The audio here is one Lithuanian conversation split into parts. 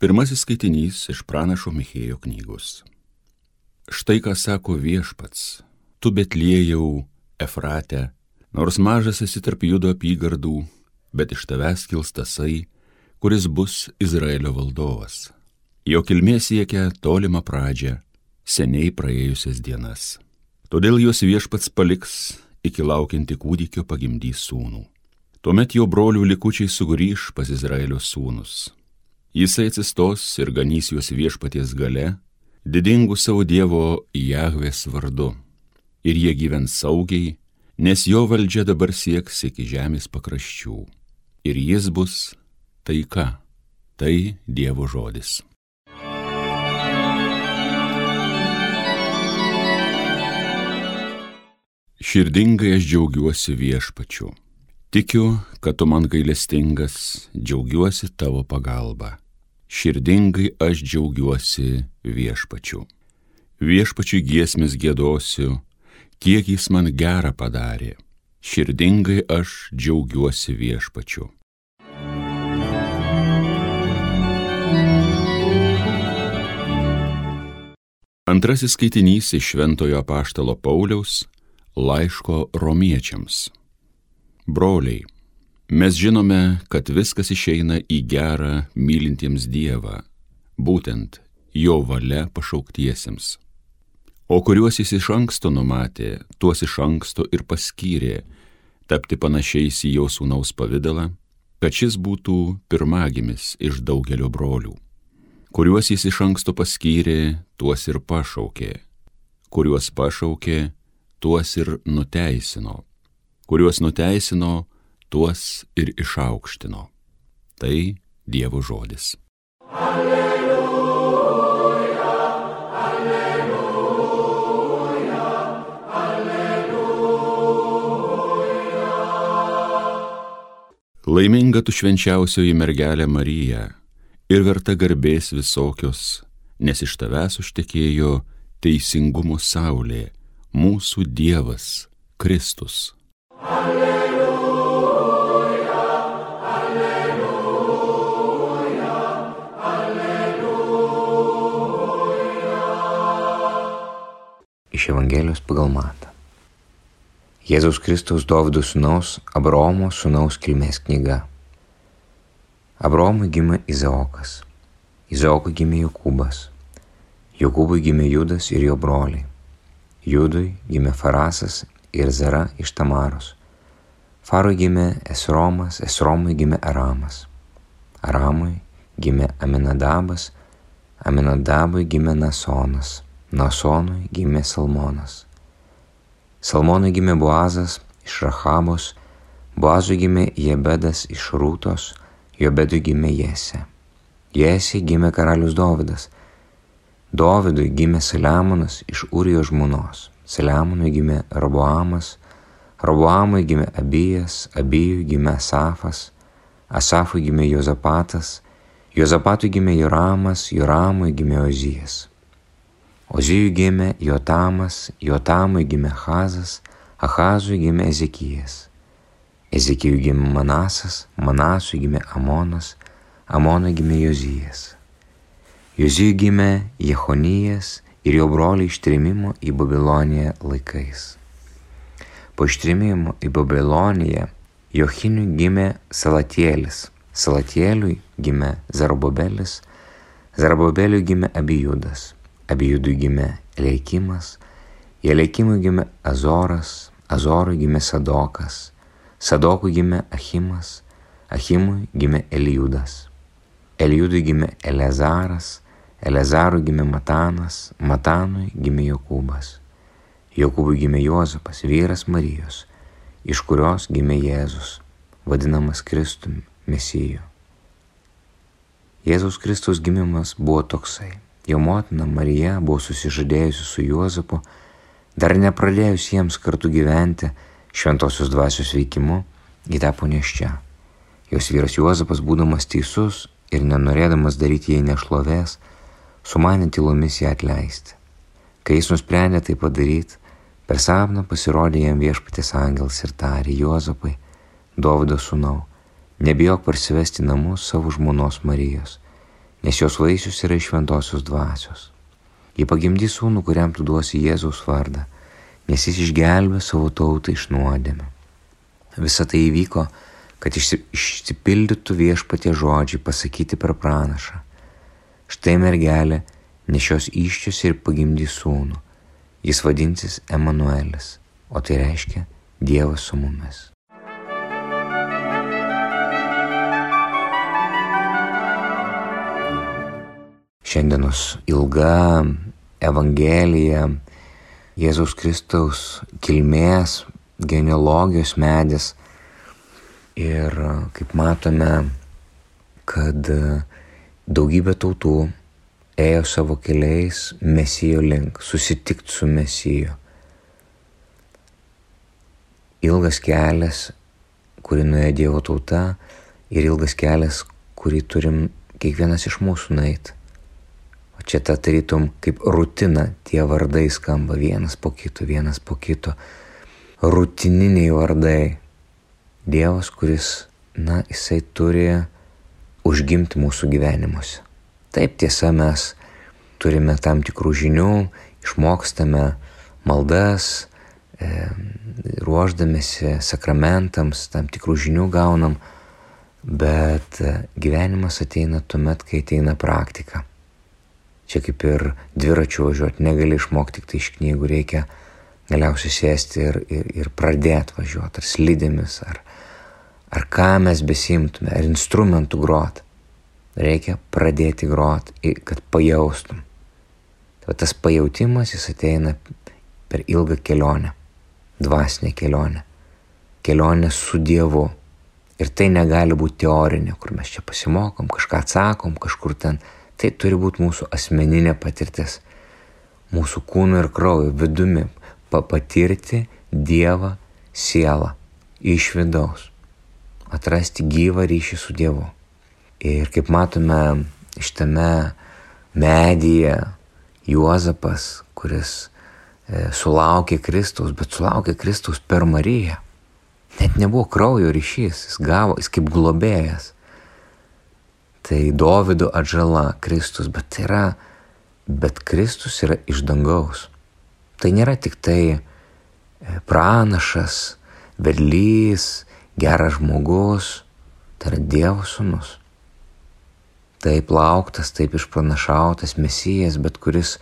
Pirmasis skaitinys iš pranašo Michėjo knygos. Štai ką sako viešpats, tu betliejau Efrate, nors mažas esi tarp judo apygardų, bet iš tavęs kils tasai, kuris bus Izraelio valdovas. Jo kilmė siekia tolimą pradžią, seniai praėjusias dienas. Todėl jos viešpats paliks iki laukianti kūdikio pagimdys sūnų. Tuomet jo brolių likučiai sugrįž pas Izraelio sūnus. Jisai atsistos ir ganys juos viešpaties gale, didingų savo Dievo Jahvės vardu. Ir jie gyvens saugiai, nes jo valdžia dabar sieks iki žemės pakraščių. Ir jis bus taika, tai Dievo žodis. Širdingai aš džiaugiuosi viešpačiu Tikiu, kad tu man gailestingas, džiaugiuosi tavo pagalba. Širdingai aš džiaugiuosi viešpačiu. Viešpačiui giesmės gėdosiu, kiek jis man gerą padarė. Širdingai aš džiaugiuosi viešpačiu. Antrasis skaitinys iš Šventojo apaštalo Pauliaus laiško romiečiams. Broliai, mes žinome, kad viskas išeina į gerą mylintiems Dievą, būtent jo valia pašauktiesiems. O kuriuos jis iš anksto numatė, tuos iš anksto ir paskyrė tapti panašiais į jo sūnaus pavydalą, kad šis būtų pirmagimis iš daugelio brolių. Kuriuos jis iš anksto paskyrė, tuos ir pašaukė. Kuriuos pašaukė, tuos ir nuteisino kuriuos nuteisino, tuos ir išaukštino. Tai Dievo žodis. Alleluja, alleluja, alleluja. Laiminga tu švenčiausioji mergelė Marija ir verta garbės visokios, nes iš tavęs užtekėjo teisingumo saulė, mūsų Dievas, Kristus. Iš Evangelijos pagal Matą. Jėzaus Kristaus Dovido sūnaus Abromo sūnaus kilmės knyga. Abromui gimė Izaokas, Izaokui gimė Jokūbas, Jokūbui gimė Judas ir jo broliai, Judui gimė Farasas ir Zera iš Tamaros. Farui gimė Esromas, Esromui gimė Aramas. Aramui gimė Aminadabas, Aminadabui gimė Nasonas, Nasonui gimė Salmonas. Salmonui gimė Boazas iš Rahabos, Boazui gimė Jebedas iš Rūtos, Jobedui gimė Jese. Jese gimė karalius Dovydas. Dovydui gimė Saliamonas iš Urijo žmonos. Saliamonui gimė Roboamas, Roboamui gimė Abijas, Abijui gimė Asafas, Asafui gimė Jozapatas, Jozapatui gimė Joramas, Joramui gimė Ozijas. Ozijui gimė Jotamas, Jotamui gimė Hazas, Ahazui gimė Ezekijas. Ezekijui gimė Manasas, Manasui gimė Amonas, Amonui gimė Jozijas. Jozijui gimė Jehonijas, ir jo broliai ištrimimo į Babiloniją laikais. Po ištrimimo į Babiloniją Johiniui gimė Salatėlis, Salatėliui gimė Zarobobelis, Zarobobeliui gimė Abijudas, Abijudui gimė Leikimas, Jeleikimui gimė Azoras, Azorui gimė Sadokas, Sadokui gimė Achimas, Achimui gimė Elijudas, Elijudui gimė Elezaras, Elezarui gimė Matanas, Matanui gimė Jokūbas. Jokūbui gimė Jozapas, vyras Marijos, iš kurios gimė Jėzus, vadinamas Kristumi, Mesiju. Jėzaus Kristaus gimimas buvo toksai. Jo motina Marija buvo susižadėjusi su Juozapu, dar nepradėjus jiems kartu gyventi šventosios dvasios veikimu, ji tapo neščia. Jos vyras Juozapas, būdamas teisus ir nenorėdamas daryti jai nešlovės, sumanė tylomis ją atleisti. Kai jis nusprendė tai padaryti, per sapną pasirodė jam viešpatės angelas ir tarė Juozapai, Dovido sūnau, nebijok parsivesti namus savo žmonos Marijos, nes jos vaisius yra iš šventosios dvasios. Ji pagimdys sūnų, kuriam tu duosi Jėzaus vardą, nes jis išgelbė savo tautą iš nuodėmę. Visa tai įvyko, kad išsipildytų viešpatie žodžiai pasakyti per pranašą. Štai mergelė nešios iščius ir pagimdys sūnų. Jis vadinsis Emanuelis, o tai reiškia Dievas su mumis. Šiandienos ilga Evangelija, Jėzaus Kristaus kilmės, genealogijos medis. Ir kaip matome, kad daugybė tautų ėjo savo keliais mesijo link, susitikti su mesiju. Ilgas kelias, kurį nuėjo Dievo tauta ir ilgas kelias, kurį turim kiekvienas iš mūsų nueiti. O čia ta tarytum kaip rutina, tie vardai skamba vienas po kito, vienas po kito. Rutininiai vardai. Dievas, kuris, na, jisai turi užgimti mūsų gyvenimuose. Taip tiesa, mes turime tam tikrų žinių, išmokstame maldas, e, ruoždamėsi sakramentams, tam tikrų žinių gaunam, bet gyvenimas ateina tuomet, kai ateina praktika. Čia kaip ir dviračiu važiuoti, negali išmokti tik tai iš knygų, reikia galiausiai sėsti ir, ir, ir pradėti važiuoti, ar slidėmis, ar, ar ką mes besimtume, ar instrumentų grot. Reikia pradėti grot, kad pajaustum. Tai tas pajautimas jis ateina per ilgą kelionę, dvasinę kelionę, kelionę su Dievu. Ir tai negali būti teorinė, kur mes čia pasimokom, kažką atsakom, kažkur ten Tai turi būti mūsų asmeninė patirtis, mūsų kūno ir kraujo vidumi, patirti Dievą sielą iš vidaus, atrasti gyvą ryšį su Dievu. Ir kaip matome šitame medyje Juozapas, kuris e, sulaukė Kristaus, bet sulaukė Kristaus per Mariją. Net nebuvo kraujo ryšys, jis gavo, jis kaip globėjas tai Dovido atžala Kristus, bet tai yra, bet Kristus yra iš dangaus. Tai nėra tik tai e, pranašas, vedlys, geras žmogus, tai yra Dievo sūnus. Taip lauktas, taip išpranašautas mesijas, bet kuris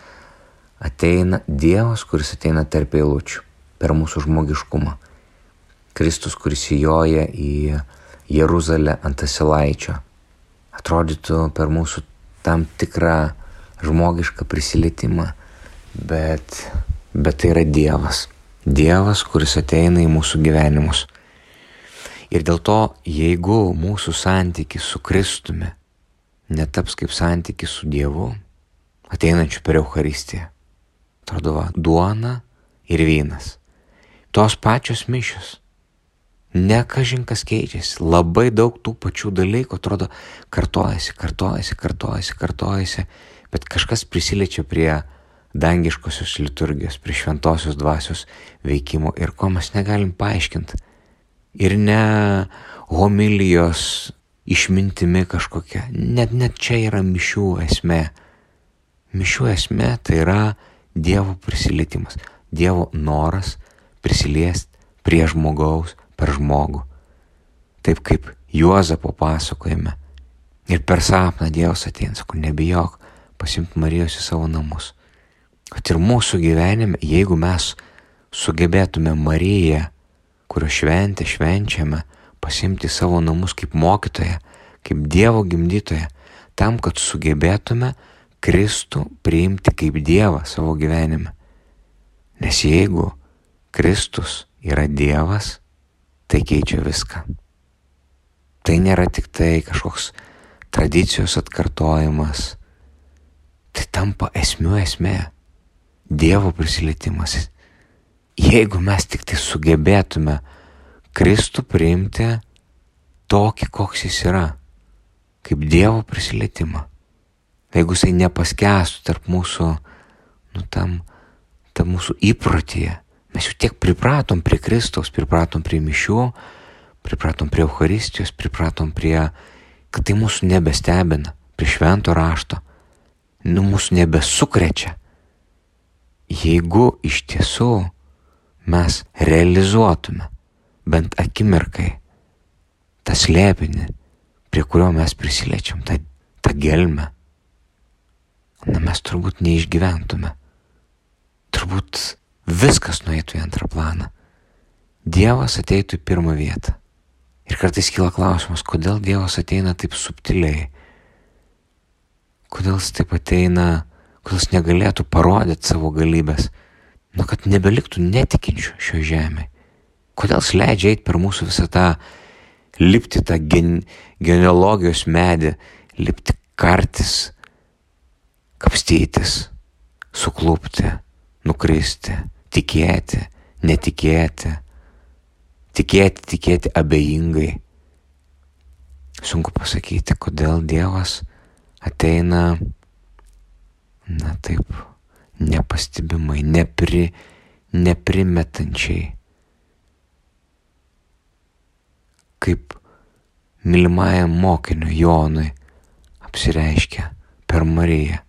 ateina, Dievas, kuris ateina tarp eilučių, per mūsų žmogiškumą. Kristus, kuris įjoja į Jeruzalę ant asilaičio atrodytų per mūsų tam tikrą žmogišką prisilietimą, bet, bet tai yra Dievas. Dievas, kuris ateina į mūsų gyvenimus. Ir dėl to, jeigu mūsų santykis su Kristumi netaps kaip santykis su Dievu, ateinančiu per Euharistiją, atrodo, duona ir vynas. Tos pačios mišios Ne kažin kas keičiasi, labai daug tų pačių dalykų atrodo kartojasi, kartojasi, kartojasi, kartojasi, bet kažkas prisiliečia prie dangiškosios liturgijos, prie šventosios dvasios veikimo ir ko mes negalim paaiškinti. Ir ne homilijos išmintimi kažkokia, net, net čia yra mišių esmė. Mišių esmė tai yra Dievo prisilietimas, Dievo noras prisiliesti prie žmogaus, per žmogų. Taip kaip Juozapo pasakojime. Ir per sapną Dievas ateina, sako, nebijok, pasimti Marijos į savo namus. Kad ir mūsų gyvenime, jeigu mes sugebėtume Mariją, kurio šventę švenčiame, pasimti savo namus kaip mokytoją, kaip Dievo gimdytoją, tam, kad sugebėtume Kristų priimti kaip Dievą savo gyvenime. Nes jeigu Kristus yra Dievas, tai keičia viską. Tai nėra tik tai kažkoks tradicijos atkartojimas, tai tampa esmių esmė, Dievo prisilietimas. Jeigu mes tik tai sugebėtume Kristų priimti tokį, koks jis yra, kaip Dievo prisilietimą, jeigu jisai nepaskestų tarp mūsų, nu tam, tam mūsų įprotyje, Mes jau tiek pripratom prie Kristaus, pripratom prie mišių, pripratom prie Euharistijos, pripratom prie, kad tai mūsų nebestebina. prie švento rašto, nu mūsų nebesukrečia. Jeigu iš tiesų mes realizuotume bent akimirkai tą slėpinį, prie kurio mes prisiliečiam, tą, tą gelmę, na mes turbūt neišgyventume. Turbūt viskas nueitų į antrą planą. Dievas ateitų į pirmą vietą. Ir kartais kyla klausimas, kodėl Dievas ateina taip subtiliai. Kodėl jis taip ateina, kodėl jis negalėtų parodyti savo galybės. Nu, kad nebeliktų netikinčių šio žemė. Kodėl jis leidžia eiti per mūsų visą tą, lipti tą gen, genealogijos medį, lipti kartis, kapstytis, suklūpti, nukristi, tikėti, netikėti, tikėti, tikėti abejingai. Sunku pasakyti, kodėl Dievas ateina, na taip, nepastebimai, nepri, neprimetančiai. Kaip mylimajam mokiniu Jonui apsireiškia per Mariją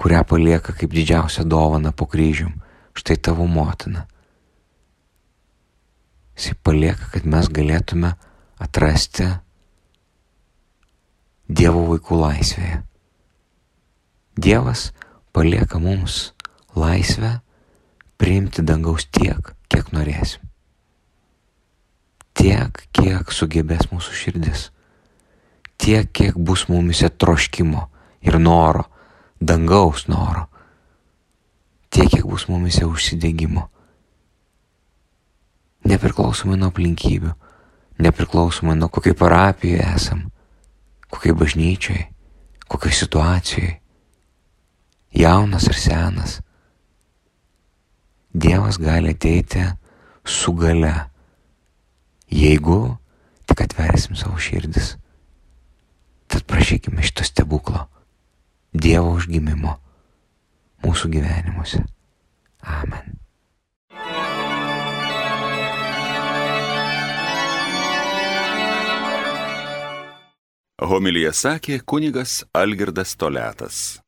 kurią palieka kaip didžiausią dovaną po kryžium. Štai tavo motina. Jis palieka, kad mes galėtume atrasti Dievo vaikų laisvėje. Dievas palieka mums laisvę priimti dangaus tiek, kiek norėsim. Tiek, kiek sugebės mūsų širdis. Tiek, kiek bus mumise troškimo ir noro dangaus noro, tiek, kiek bus mumise užsidėgymo. Nepriklausomai nuo aplinkybių, nepriklausomai nuo kokiai parapijoje esam, kokiai bažnyčiai, kokiai situacijai, jaunas ar senas. Dievas gali ateiti su gale, jeigu tik atversim savo širdis. Tad prašykime šito stebuklo. Dievo užgimimo mūsų gyvenimuose. Amen. Homilija sakė kunigas Algirdas Toletas.